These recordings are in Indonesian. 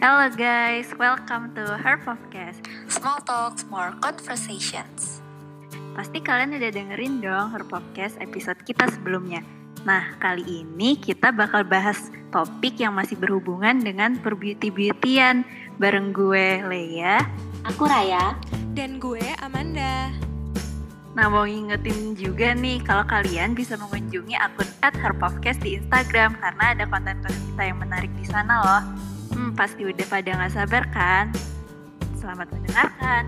Hello guys, welcome to her podcast. Small talks, more conversations. Pasti kalian udah dengerin dong her podcast episode kita sebelumnya. Nah, kali ini kita bakal bahas topik yang masih berhubungan dengan perbeauty-beautyan bareng gue Leia, Aku Raya. Dan gue Amanda. Nah, mau ngingetin juga nih kalau kalian bisa mengunjungi akun @herpodcast di Instagram karena ada konten-konten kita yang menarik di sana loh. Hmm, pasti udah pada nggak sabar kan? Selamat mendengarkan.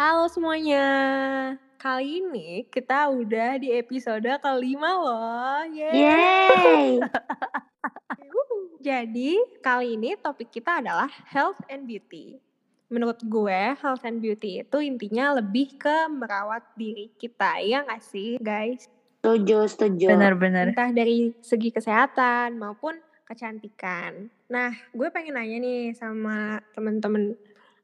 Halo semuanya. Kali ini kita udah di episode kelima loh. Yeay. Yeay. Jadi kali ini topik kita adalah health and beauty. Menurut gue health and beauty itu intinya lebih ke merawat diri kita. Ya nggak sih guys? Setuju, setuju. Benar-benar. Entah dari segi kesehatan maupun kecantikan. Nah gue pengen nanya nih sama temen-temen.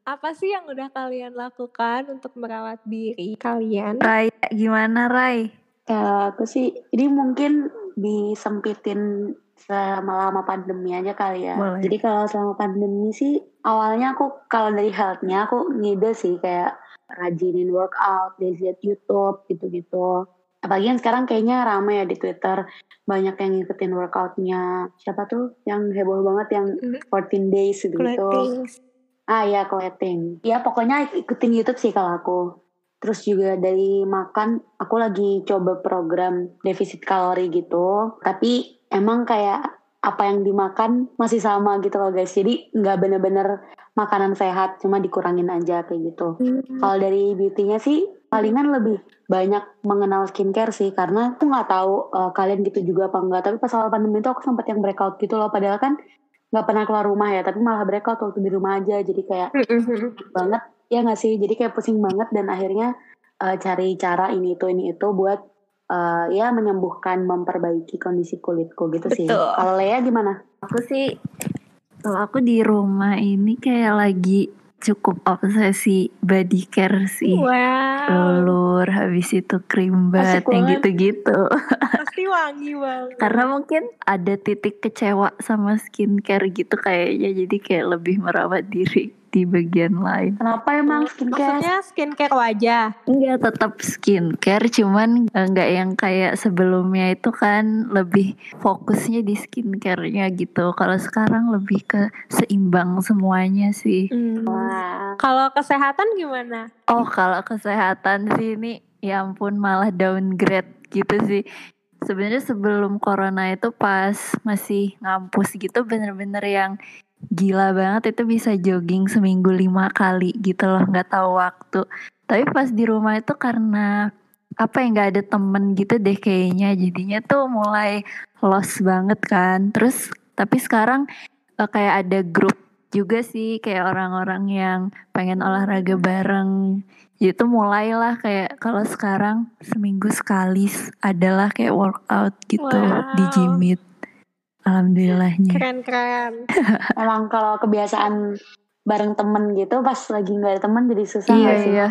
Apa sih yang udah kalian lakukan untuk merawat diri kalian? Rai, gimana Rai? Kalau aku sih, ini mungkin disempitin selama-lama pandemi aja kali ya. Boleh. Jadi kalau selama pandemi sih, awalnya aku kalau dari health-nya aku ngide sih kayak rajinin workout, lihat YouTube gitu-gitu. Apalagi yang sekarang kayaknya ramai ya di Twitter. Banyak yang ngikutin workoutnya. Siapa tuh yang heboh banget yang Mhm. 14 days gitu. Clothing. Ah ya clothing. Ya pokoknya ikutin YouTube sih kalau aku. Terus juga dari makan, aku lagi coba program defisit kalori gitu. Tapi emang kayak apa yang dimakan masih sama gitu loh guys. Jadi nggak bener-bener makanan sehat, cuma dikurangin aja kayak gitu. Hmm. Kalau dari beauty-nya sih palingan lebih banyak mengenal skincare sih karena aku nggak tahu eh, kalian gitu juga apa enggak. Tapi pas awal pandemi itu aku sempat yang breakout gitu loh. Padahal kan nggak pernah keluar rumah ya, tapi malah breakout waktu di rumah aja. Jadi kayak Mhm. banget ya nggak sih jadi kayak pusing banget dan akhirnya eh, cari cara ini itu ini itu buat eh, ya menyembuhkan memperbaiki kondisi kulitku gitu sih kalau Lea gimana Aku sih, kalau aku di rumah ini kayak lagi cukup obsesi body care sih. Wow. Telur, habis itu krim bat, yang banget. gitu-gitu. Pasti wangi banget. Karena mungkin ada titik kecewa sama skincare gitu kayaknya, jadi kayak lebih merawat diri di bagian lain. kenapa emang skincare Maksudnya skincare wajah. Enggak tetap skincare, cuman eh, enggak yang kayak sebelumnya itu kan lebih fokusnya di skincare-nya gitu. Kalau sekarang lebih ke seimbang semuanya sih. Wah, Kalau kesehatan gimana? Oh, kalau kesehatan sih ini ya ampun malah downgrade gitu sih. Sebenarnya sebelum corona itu pas masih ngampus gitu bener-bener yang gila banget itu bisa jogging seminggu lima kali gitu loh nggak tahu waktu. Tapi pas di rumah itu karena apa ya nggak ada temen gitu deh kayaknya jadinya tuh mulai lost banget kan. Terus tapi sekarang eh, kayak ada grup juga sih kayak orang-orang yang pengen olahraga bareng itu mulailah kayak kalau sekarang seminggu sekali adalah kayak workout gitu Wow. di Jimit alhamdulillahnya Keren-keren. emang kalau kebiasaan bareng temen gitu pas lagi nggak ada temen jadi susah iya sih iya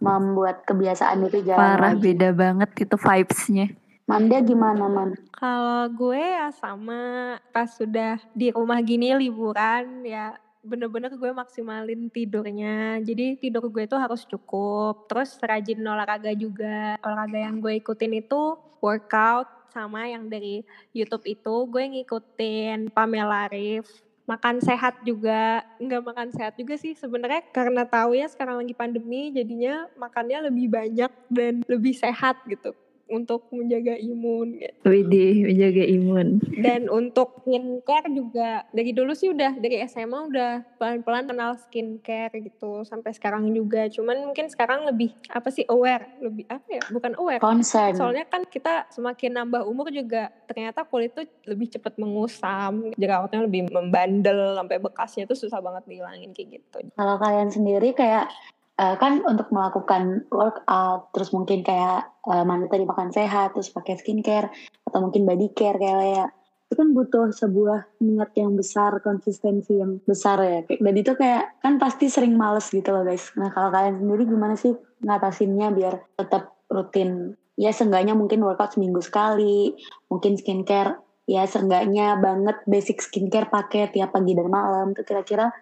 membuat kebiasaan itu jalan parah lagi. beda banget itu vibesnya Manda gimana man Kalau gue ya sama pas sudah di rumah gini liburan ya bener-bener gue maksimalin tidurnya. Jadi tidur gue tuh harus cukup. Terus rajin olahraga juga. Olahraga yang gue ikutin itu workout sama yang dari YouTube itu gue ngikutin Pamela Reif. Makan sehat juga, nggak makan sehat juga sih sebenarnya karena tahu ya sekarang lagi pandemi jadinya makannya lebih banyak dan lebih sehat gitu untuk menjaga imun gitu. Widih menjaga imun Dan untuk skincare juga dari dulu sih udah dari SMA udah pelan-pelan kenal skincare gitu sampai sekarang juga. Cuman mungkin sekarang lebih apa sih aware, lebih apa ya? Bukan aware. concern Soalnya kan kita semakin nambah umur juga ternyata kulit tuh lebih cepat mengusam, jerawatnya lebih membandel sampai bekasnya tuh susah banget dihilangin kayak gitu. Kalau kalian sendiri kayak eh, kan untuk melakukan workout, terus mungkin kayak eh, mana tadi makan sehat, terus pakai skincare atau mungkin body care kayak Lea. itu kan butuh sebuah niat yang besar, konsistensi yang besar ya. Dan itu kayak kan pasti sering males gitu loh guys. Nah kalau kalian sendiri gimana sih ngatasinnya biar tetap rutin? Ya seenggaknya mungkin workout seminggu sekali, mungkin skincare ya seenggaknya banget basic skincare pakai tiap pagi dan malam. Itu kira-kira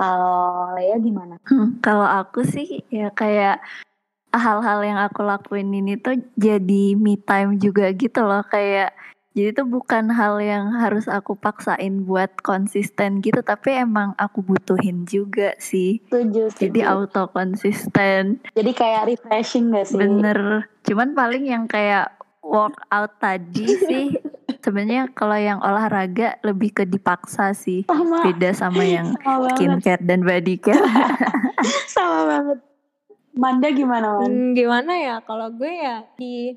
kalau Lea gimana? Hmm, kalau aku sih ya kayak hal-hal yang aku lakuin ini tuh jadi me time juga gitu loh kayak jadi itu bukan hal yang harus aku paksain buat konsisten gitu, tapi emang aku butuhin juga sih. Setuju, Jadi auto konsisten. Jadi kayak refreshing gak sih? Bener. Cuman paling yang kayak workout tadi sih sebenarnya kalau yang olahraga lebih ke dipaksa sih. Sama. Beda sama yang Sama banget. skincare dan body care. Sama banget. Manda gimana Man? Hmm, gimana ya kalau gue ya di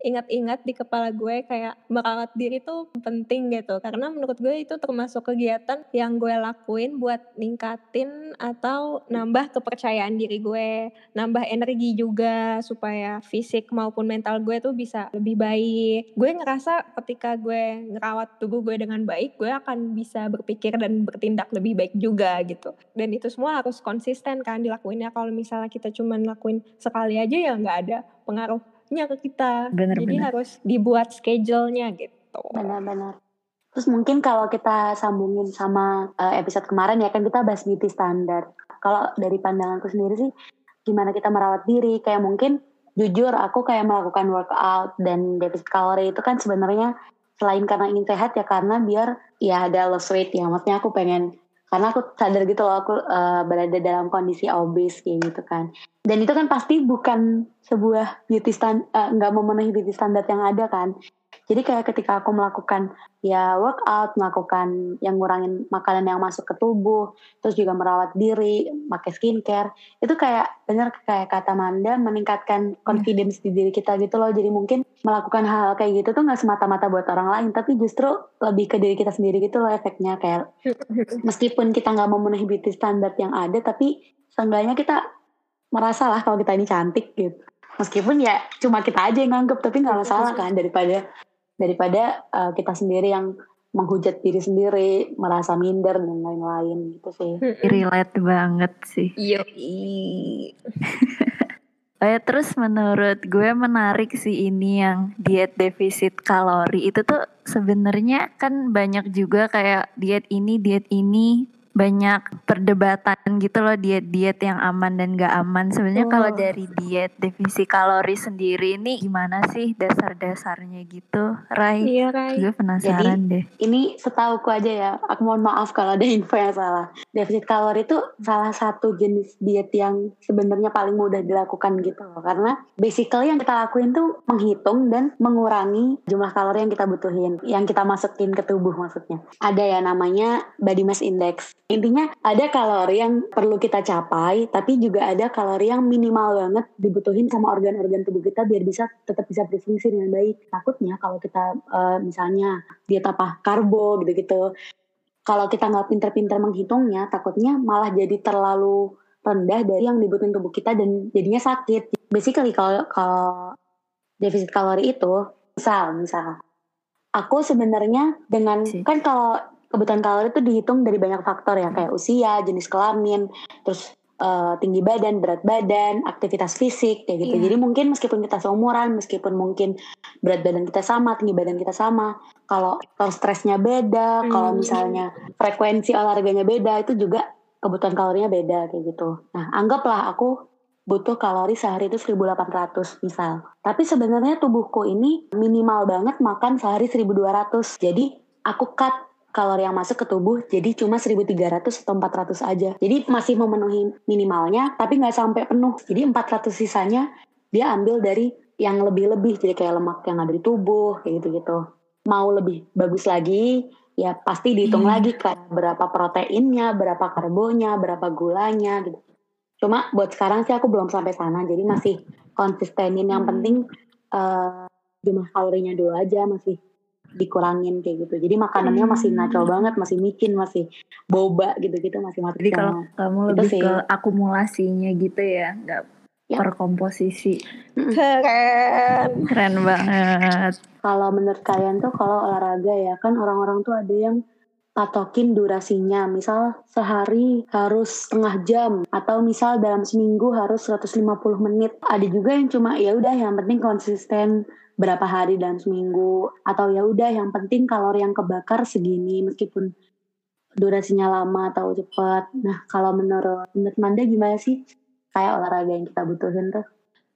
ingat-ingat di kepala gue kayak merawat diri tuh penting gitu. Karena menurut gue itu termasuk kegiatan yang gue lakuin buat ningkatin atau nambah kepercayaan diri gue nambah energi juga supaya fisik maupun mental gue tuh bisa lebih baik. Gue ngerasa ketika gue ngerawat tubuh gue dengan baik gue akan bisa berpikir dan bertindak lebih baik juga gitu. Dan itu semua harus konsisten kan dilakuinnya. Kalau misalnya kita cuma lakuin sekali aja ya nggak ada pengaruhnya ke kita Bener, jadi bener. harus dibuat schedule-nya gitu Benar-benar. Terus mungkin kalau kita sambungin sama eh, episode kemarin ya kan kita bahas beauty standar. Kalau dari pandanganku sendiri sih gimana kita merawat diri kayak mungkin jujur aku kayak melakukan workout dan defisit kalori itu kan sebenarnya selain karena ingin sehat ya karena biar ya ada loss weight ya maksudnya aku pengen karena aku sadar gitu loh aku eh, berada dalam kondisi obes kayak gitu kan. Dan itu kan pasti bukan sebuah beauty stand eh, nggak memenuhi beauty standar yang ada kan jadi kayak ketika aku melakukan ya workout, melakukan yang ngurangin makanan yang masuk ke tubuh, terus juga merawat diri, pakai skincare, itu kayak bener kayak kata Manda meningkatkan confidence di diri kita gitu loh. Jadi mungkin melakukan hal kayak gitu tuh nggak semata-mata buat orang lain, tapi justru lebih ke diri kita sendiri gitu loh efeknya kayak meskipun kita nggak memenuhi beauty standar yang ada, tapi seenggaknya kita merasa lah kalau kita ini cantik gitu. Meskipun ya cuma kita aja yang nganggep, tapi nggak masalah kan daripada daripada uh, kita sendiri yang menghujat diri sendiri, merasa minder dan lain-lain gitu sih. Relate banget sih. Yo, Oh ya, terus menurut gue menarik sih ini yang diet defisit kalori itu tuh sebenarnya kan banyak juga kayak diet ini diet ini banyak perdebatan gitu loh diet-diet yang aman dan gak aman. Sebenarnya kalau Betul. dari diet defisit kalori sendiri ini gimana sih dasar-dasarnya gitu, Rai? Iya, Rai. Gue penasaran deh. Ini setauku aja ya, aku mohon maaf kalau ada info yang salah. Defisit kalori itu salah satu jenis diet yang sebenarnya paling mudah dilakukan gitu loh. Karena basically yang kita lakuin tuh menghitung dan mengurangi jumlah kalori yang kita butuhin, yang kita masukin ke tubuh maksudnya. Ada ya namanya body mass index. Intinya ada kalori yang perlu kita capai, tapi juga ada kalori yang minimal banget dibutuhin sama organ-organ tubuh kita biar bisa tetap bisa berfungsi dengan baik. Takutnya kalau kita eh, misalnya diet apa karbo gitu-gitu, kalau kita nggak pinter-pinter menghitungnya, takutnya malah jadi terlalu rendah dari yang dibutuhin tubuh kita dan jadinya sakit. Basically kalau kalau defisit kalori itu, misal misal, aku sebenarnya dengan Sih. kan kalau kebutuhan kalori itu dihitung dari banyak faktor ya kayak usia, jenis kelamin, terus eh, tinggi badan, berat badan, aktivitas fisik kayak gitu. Iya. Jadi mungkin meskipun kita seumuran, meskipun mungkin berat badan kita sama, tinggi badan kita sama, kalau faktor stresnya beda, kalau Hmm. misalnya frekuensi olahraganya beda, itu juga kebutuhan kalorinya beda kayak gitu. Nah, anggaplah aku butuh kalori sehari itu 1800 misal. Tapi sebenarnya tubuhku ini minimal banget makan sehari 1200. Jadi aku cut kalori yang masuk ke tubuh jadi cuma 1300 atau 400 aja. Jadi masih memenuhi minimalnya tapi nggak sampai penuh. Jadi 400 sisanya dia ambil dari yang lebih-lebih jadi kayak lemak yang ada di tubuh kayak gitu-gitu. Mau lebih bagus lagi ya pasti dihitung Iya. lagi kayak berapa proteinnya, berapa karbonya, berapa gulanya gitu. Cuma buat sekarang sih aku belum sampai sana jadi masih konsistenin yang Hmm. penting eh, jumlah kalorinya dulu aja masih dikurangin kayak gitu. Jadi makanannya masih Hmm. naco banget, masih micin, masih boba gitu-gitu masih masuk Jadi kalau kamu Itu lebih sih. ke akumulasinya gitu ya, nggak Ya. per komposisi. Keren. Keren banget. Kalau menurut kalian tuh kalau olahraga ya kan orang-orang tuh ada yang patokin durasinya. Misal sehari harus setengah jam atau misal dalam seminggu harus 150 menit. Ada juga yang cuma ya udah yang penting konsisten berapa hari dalam seminggu atau ya udah yang penting kalori yang kebakar segini meskipun durasinya lama atau cepat. Nah, kalau menurut menurut Manda gimana sih kayak olahraga yang kita butuhin tuh?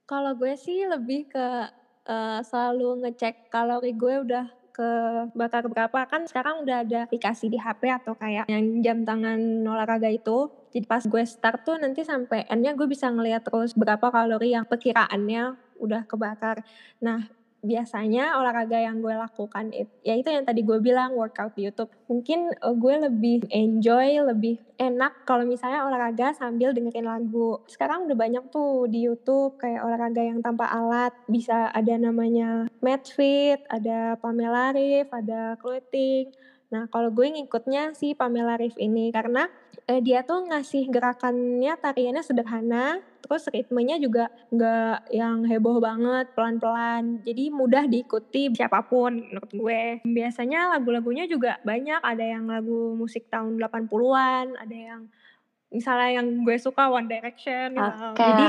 Kalau gue sih lebih ke eh, selalu ngecek kalori gue udah ke bakar berapa kan sekarang udah ada aplikasi di HP atau kayak yang jam tangan olahraga itu. Jadi pas gue start tuh nanti sampai endnya gue bisa ngeliat terus berapa kalori yang perkiraannya udah kebakar. Nah biasanya olahraga yang gue lakukan ya itu yang tadi gue bilang workout di YouTube. Mungkin eh, gue lebih enjoy lebih enak kalau misalnya olahraga sambil dengerin lagu. Sekarang udah banyak tuh di YouTube kayak olahraga yang tanpa alat. Bisa ada namanya Medfit ada Pamela Reif ada Clothing. Nah kalau gue ngikutnya si Pamela Reif ini karena eh, dia tuh ngasih gerakannya tariannya sederhana terus ritmenya juga nggak yang heboh banget pelan-pelan. Jadi mudah diikuti siapa pun menurut gue. Biasanya lagu-lagunya juga banyak. Ada yang lagu musik tahun 80-an ada yang misalnya yang gue suka One Direction gitu. Oke. jadi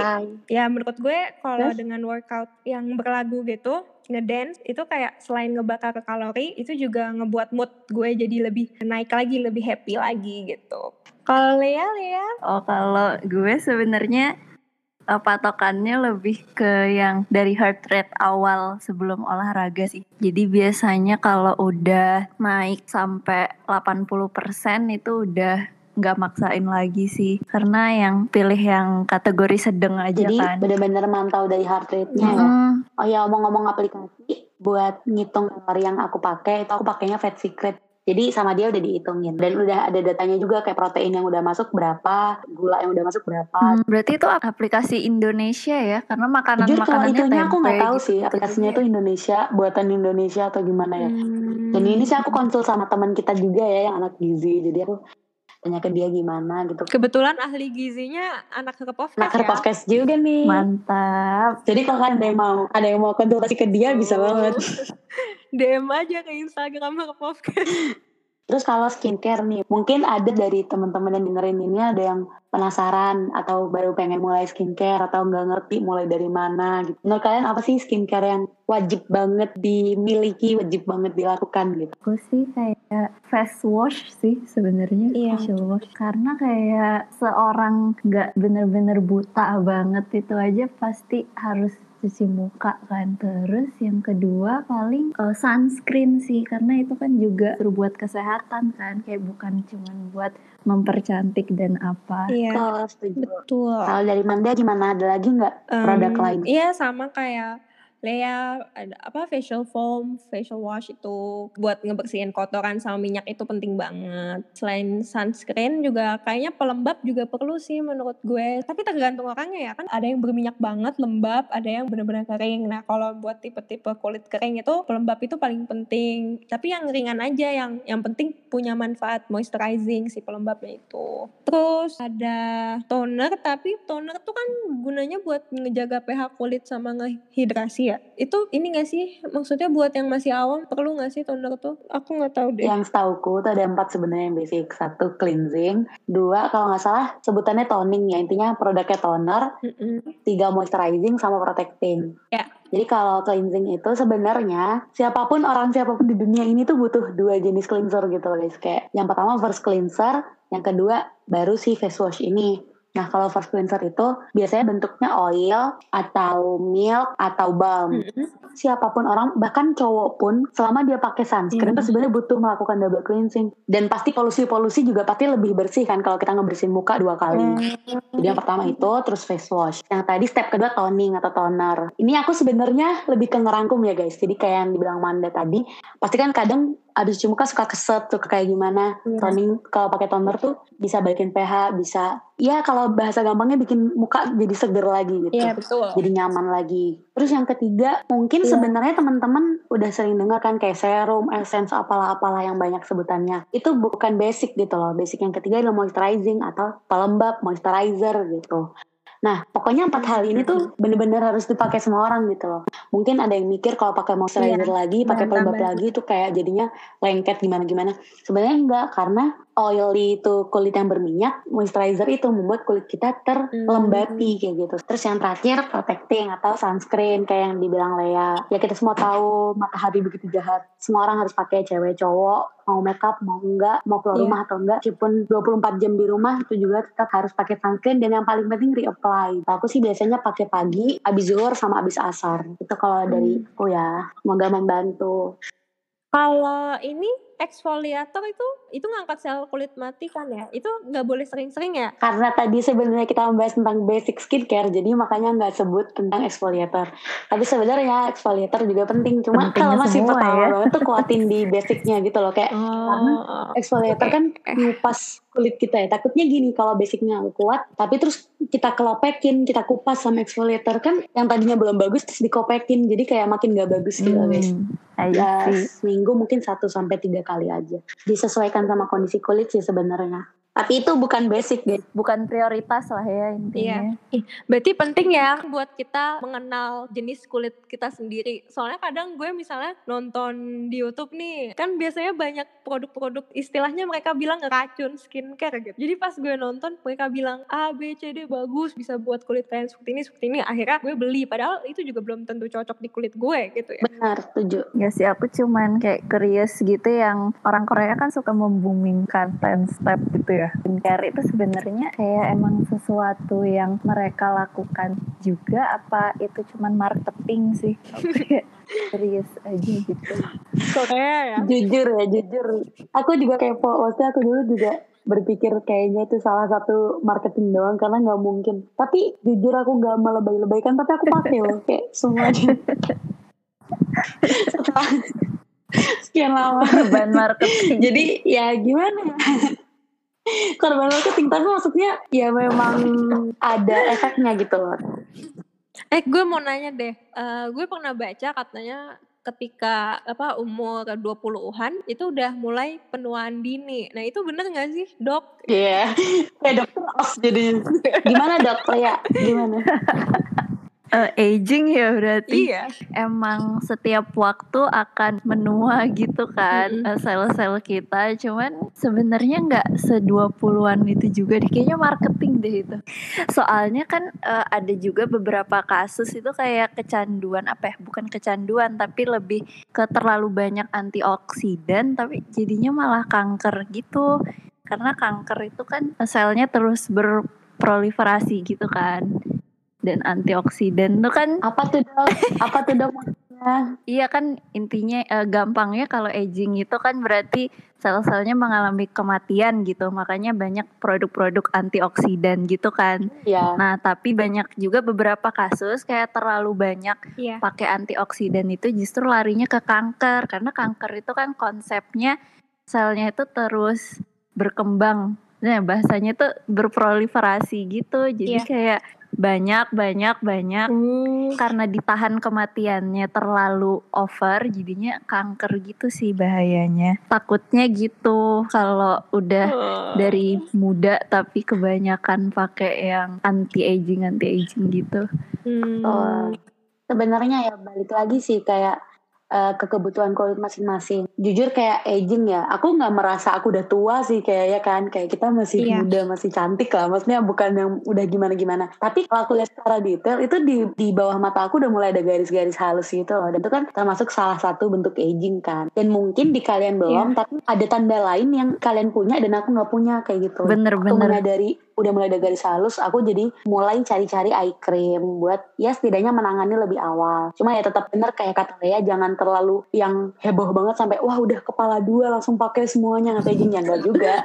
ya menurut gue kalau dengan workout yang berlagu gitu ngedance itu kayak selain ngebakar kalori itu juga ngebuat mood gue jadi lebih naik lagi lebih happy lagi gitu. Kalau Lea Lea? Oh kalau gue sebenarnya eh, patokannya lebih ke yang dari heart rate awal sebelum olahraga sih. Jadi biasanya kalau udah naik sampai 80% itu udah nggak maksain lagi sih. Karena yang pilih yang kategori sedang aja Jadi kan. bener-bener mantau dari heart rate-nya ya. Oh ya ngomong-ngomong aplikasi buat ngitung kalori yang aku pakai itu aku pakainya Fat Secret. Jadi sama dia udah dihitungin dan udah ada datanya juga kayak protein yang udah masuk berapa, gula yang udah masuk berapa. hmm, berarti itu aplikasi Indonesia ya? Karena makanan Jujur kalau makanannya itunya aku nggak tahu gitu. sih aplikasinya itu Indonesia, buatan Indonesia atau gimana ya. Dan ini sih aku konsul sama teman kita juga ya yang anak gizi. Jadi aku tanya ke dia gimana gitu. kebetulan ahli gizinya anak ke podcast Nah, ya podcast juga nih. Mantap. Jadi kalau ada yang mau ada yang mau konsultasi ke dia bisa Oh. banget. DM aja ke Instagram ke podcast Terus kalau skincare nih, mungkin ada dari teman-teman yang dengerin ini ada yang penasaran atau baru pengen mulai skincare atau nggak ngerti mulai dari mana gitu. Menurut kalian apa sih skincare yang wajib banget dimiliki, wajib banget dilakukan gitu? Aku sih kayak face wash sih sebenarnya Iya. facial wash karena kayak seorang nggak bener-bener buta banget itu aja pasti harus cuci muka kan terus yang kedua paling eh, sunscreen sih karena itu kan juga berbuat kesehatan kan kayak bukan cuman buat mempercantik dan apa iya Kalau setuju. betul Kalau dari Manda gimana? Ada lagi nggak produk Em, lain? Iya sama kayak Lea ada apa facial foam, facial wash itu buat ngebersihin kotoran sama minyak itu penting banget. Selain sunscreen juga kayaknya pelembab juga perlu sih menurut gue. Tapi tergantung orangnya ya kan ada yang berminyak banget lembab, ada yang benar-benar kering. Nah kalau buat tipe-tipe kulit kering itu pelembab itu paling penting. Tapi yang ringan aja yang yang penting punya manfaat moisturizing si pelembabnya itu. Terus ada toner tapi toner tuh kan gunanya buat ngejaga pH kulit sama ngehidrasi ya. Itu ini gak sih maksudnya buat yang masih awam perlu gak sih toner tuh? Aku nggak tahu deh. Yang setauku tuh ada empat sebenarnya yang basic. Satu cleansing, dua kalau nggak salah sebutannya toning ya intinya produknya toner, Mm-mm. tiga moisturizing sama protecting. Ya. Jadi kalau cleansing itu sebenarnya siapa pun orang siapa pun di dunia ini tuh butuh dua jenis cleanser gitu guys. Kayak yang pertama first cleanser, yang kedua baru si face wash ini. Nah kalau first cleanser itu biasanya bentuknya oil atau milk atau balm. Mm-mm. Siapa pun orang bahkan cowok pun selama dia pakai sunscreen Hmm. tuh sebenarnya butuh melakukan double cleansing. Dan pasti polusi-polusi juga pasti lebih bersih kan kalau kita ngebersihin muka dua kali. Jadi yang pertama itu terus face wash. Yang tadi step kedua toning atau toner. Ini aku sebenarnya lebih ke ngerangkum ya guys. Jadi kayak yang dibilang Manda tadi, pasti kan kadang abis cuci muka suka keset tuh kayak gimana. Iya. Toning kalau pakai toner tuh bisa balikin pH, bisa ya kalau bahasa gampangnya bikin muka jadi seger lagi gitu. Iya betul. Jadi nyaman lagi. Terus yang ketiga, mungkin Iya. sebenarnya teman-teman udah sering dengar kan kayak serum, essence, apalah-apalah yang banyak sebutannya. Itu bukan basic gitu loh. Basic yang ketiga adalah moisturizing atau pelembab, moisturizer gitu. Nah, pokoknya empat hal ini tuh bener-bener harus dipakai semua orang gitu loh. Mungkin ada yang mikir kalau pakai moisturizer Iya, lagi, pakai pelembab lagi itu kayak jadinya lengket gimana-gimana. Sebenarnya enggak, karena oily itu kulit yang berminyak, moisturizer itu membuat kulit kita terlembati kayak gitu. Terus yang terakhir protecting atau sunscreen kayak yang dibilang Lea. Ya kita semua tahu matahari begitu jahat. Semua orang harus pakai cewek cowok mau makeup mau enggak mau keluar Iya. rumah atau enggak meskipun 24 jam di rumah itu juga tetap harus pakai sunscreen dan yang paling penting reapply aku sih biasanya pakai pagi abis zuhur sama abis asar itu kalau dari aku ya semoga membantu Kalau ini exfoliator itu itu ngangkat sel kulit mati kan ya? Itu nggak boleh sering-sering ya? karena tadi sebenarnya kita membahas tentang basic skincare jadi makanya nggak sebut tentang exfoliator tapi sebenarnya exfoliator juga penting cuma kalau masih pertama ya. banget tuh kuatin di basicnya gitu loh kayak karena Oh, exfoliator kan ngupas kulit kita ya takutnya gini kalau basicnya kuat tapi terus kita kelopekin kita kupas sama exfoliator kan yang tadinya belum bagus terus dikopekin jadi kayak makin nggak bagus gitu guys Hmm, I ya see. seminggu mungkin 1 sampai tiga kali aja. Disesuaikan sama kondisi kulit sih sebenarnya tapi itu bukan basic guys Bukan prioritas lah ya intinya. Berarti penting ya buat kita mengenal jenis kulit kita sendiri. Soalnya kadang gue misalnya nonton di YouTube nih, kan biasanya banyak produk-produk istilahnya mereka bilang racun skincare gitu. Jadi pas gue nonton mereka bilang A, B, C, D bagus bisa buat kulit kalian seperti ini, seperti ini. Akhirnya gue beli padahal itu juga belum tentu cocok di kulit gue gitu ya. benar setuju Ya sih aku cuman kayak curious gitu yang orang Korea kan suka membumingkan 10 step gitu ya. Skincare itu sebenarnya kayak emang sesuatu yang mereka lakukan juga apa itu cuman marketing sih. Curious aja gitu. Korea ya. jujur ya jujur aku juga kepo maksudnya aku dulu juga berpikir kayaknya itu salah satu marketing doang karena nggak mungkin tapi jujur aku nggak melebay-lebaykan tapi aku pakai loh kayak semuanya setelah sekian lama Korban marketing. jadi ya gimana ya korban marketing tapi maksudnya ya memang ada efeknya gitu loh Eh gue mau nanya deh, Eh, gue pernah baca katanya ketika apa umur 20-an itu udah mulai penuaan dini. Nah itu bener gak sih dok? Iya, kayak dokter os jadinya. Gimana dok, Lea? Gimana? Eh, aging ya berarti. Iya. emang setiap waktu akan menua gitu kan Mm-mm. eh, sel-sel kita cuman sebenarnya nggak se-20-an itu juga deh kayaknya marketing deh itu soalnya kan eh, ada juga beberapa kasus itu kayak kecanduan apa ya bukan kecanduan tapi lebih ke terlalu banyak antioksidan tapi jadinya malah kanker gitu karena kanker itu kan selnya terus berproliferasi gitu kan dan antioksidan itu kan Apa tuh dok? Apa tuh dok maksudnya? Iya kan intinya eh, gampangnya kalau aging itu kan berarti sel-selnya mengalami kematian gitu makanya banyak produk-produk antioksidan gitu kan. Ya, Nah tapi banyak juga beberapa kasus kayak terlalu banyak Iya. pakai antioksidan itu justru larinya ke kanker karena kanker itu kan konsepnya selnya itu terus berkembang. Nah bahasanya tuh berproliferasi gitu jadi Iya. kayak banyak banyak banyak. Uh, karena ditahan kematiannya terlalu over jadinya kanker gitu sih bahayanya. Takutnya gitu kalau udah dari muda tapi kebanyakan pakai yang anti aging anti aging gitu. Hmm, Oh, sebenarnya ya balik lagi sih kayak eh, ke kebutuhan kulit masing-masing. Jujur kayak aging ya, aku nggak merasa aku udah tua sih kayak ya kan, kayak kita masih Iya. muda, masih cantik lah. Maksudnya bukan yang udah gimana-gimana. Tapi kalau aku lihat secara detail itu di di bawah mata aku udah mulai ada garis-garis halus gitu loh. Dan itu kan termasuk salah satu bentuk aging kan. Dan mungkin di kalian belum, tapi ada tanda lain yang kalian punya dan aku nggak punya kayak gitu. Aku bener-bener menyadari udah mulai ada garis halus, aku jadi mulai cari-cari eye cream buat ya setidaknya menangani lebih awal. Cuma ya tetap bener kayak kata Lea jangan terlalu yang heboh banget sampai wah udah kepala dua langsung pakai semuanya nggak aging ya enggak juga.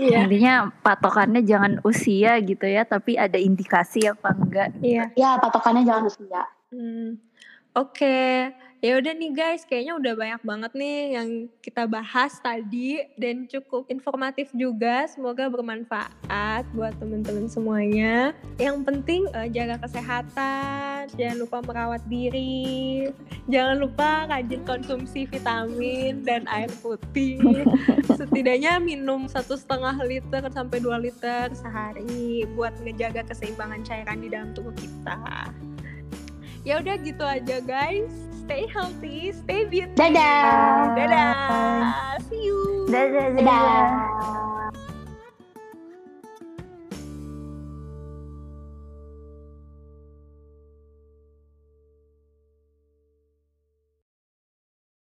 Iya. intinya patokannya jangan usia gitu ya tapi ada indikasi apa enggak Iya. Ya patokannya jangan usia. Hmm, Oke, Ya udah nih guys, kayaknya udah banyak banget nih yang kita bahas tadi dan cukup informatif juga. Semoga bermanfaat buat teman-teman semuanya. Yang penting uh, jaga kesehatan, jangan lupa merawat diri, jangan lupa rajin konsumsi vitamin dan air putih. Setidaknya minum satu setengah liter sampai 2 liter sehari buat ngejaga keseimbangan cairan di dalam tubuh kita. Ya udah gitu aja guys stay healthy, stay beautiful. Dadah. Dadah. See you. Dadah. Dadah.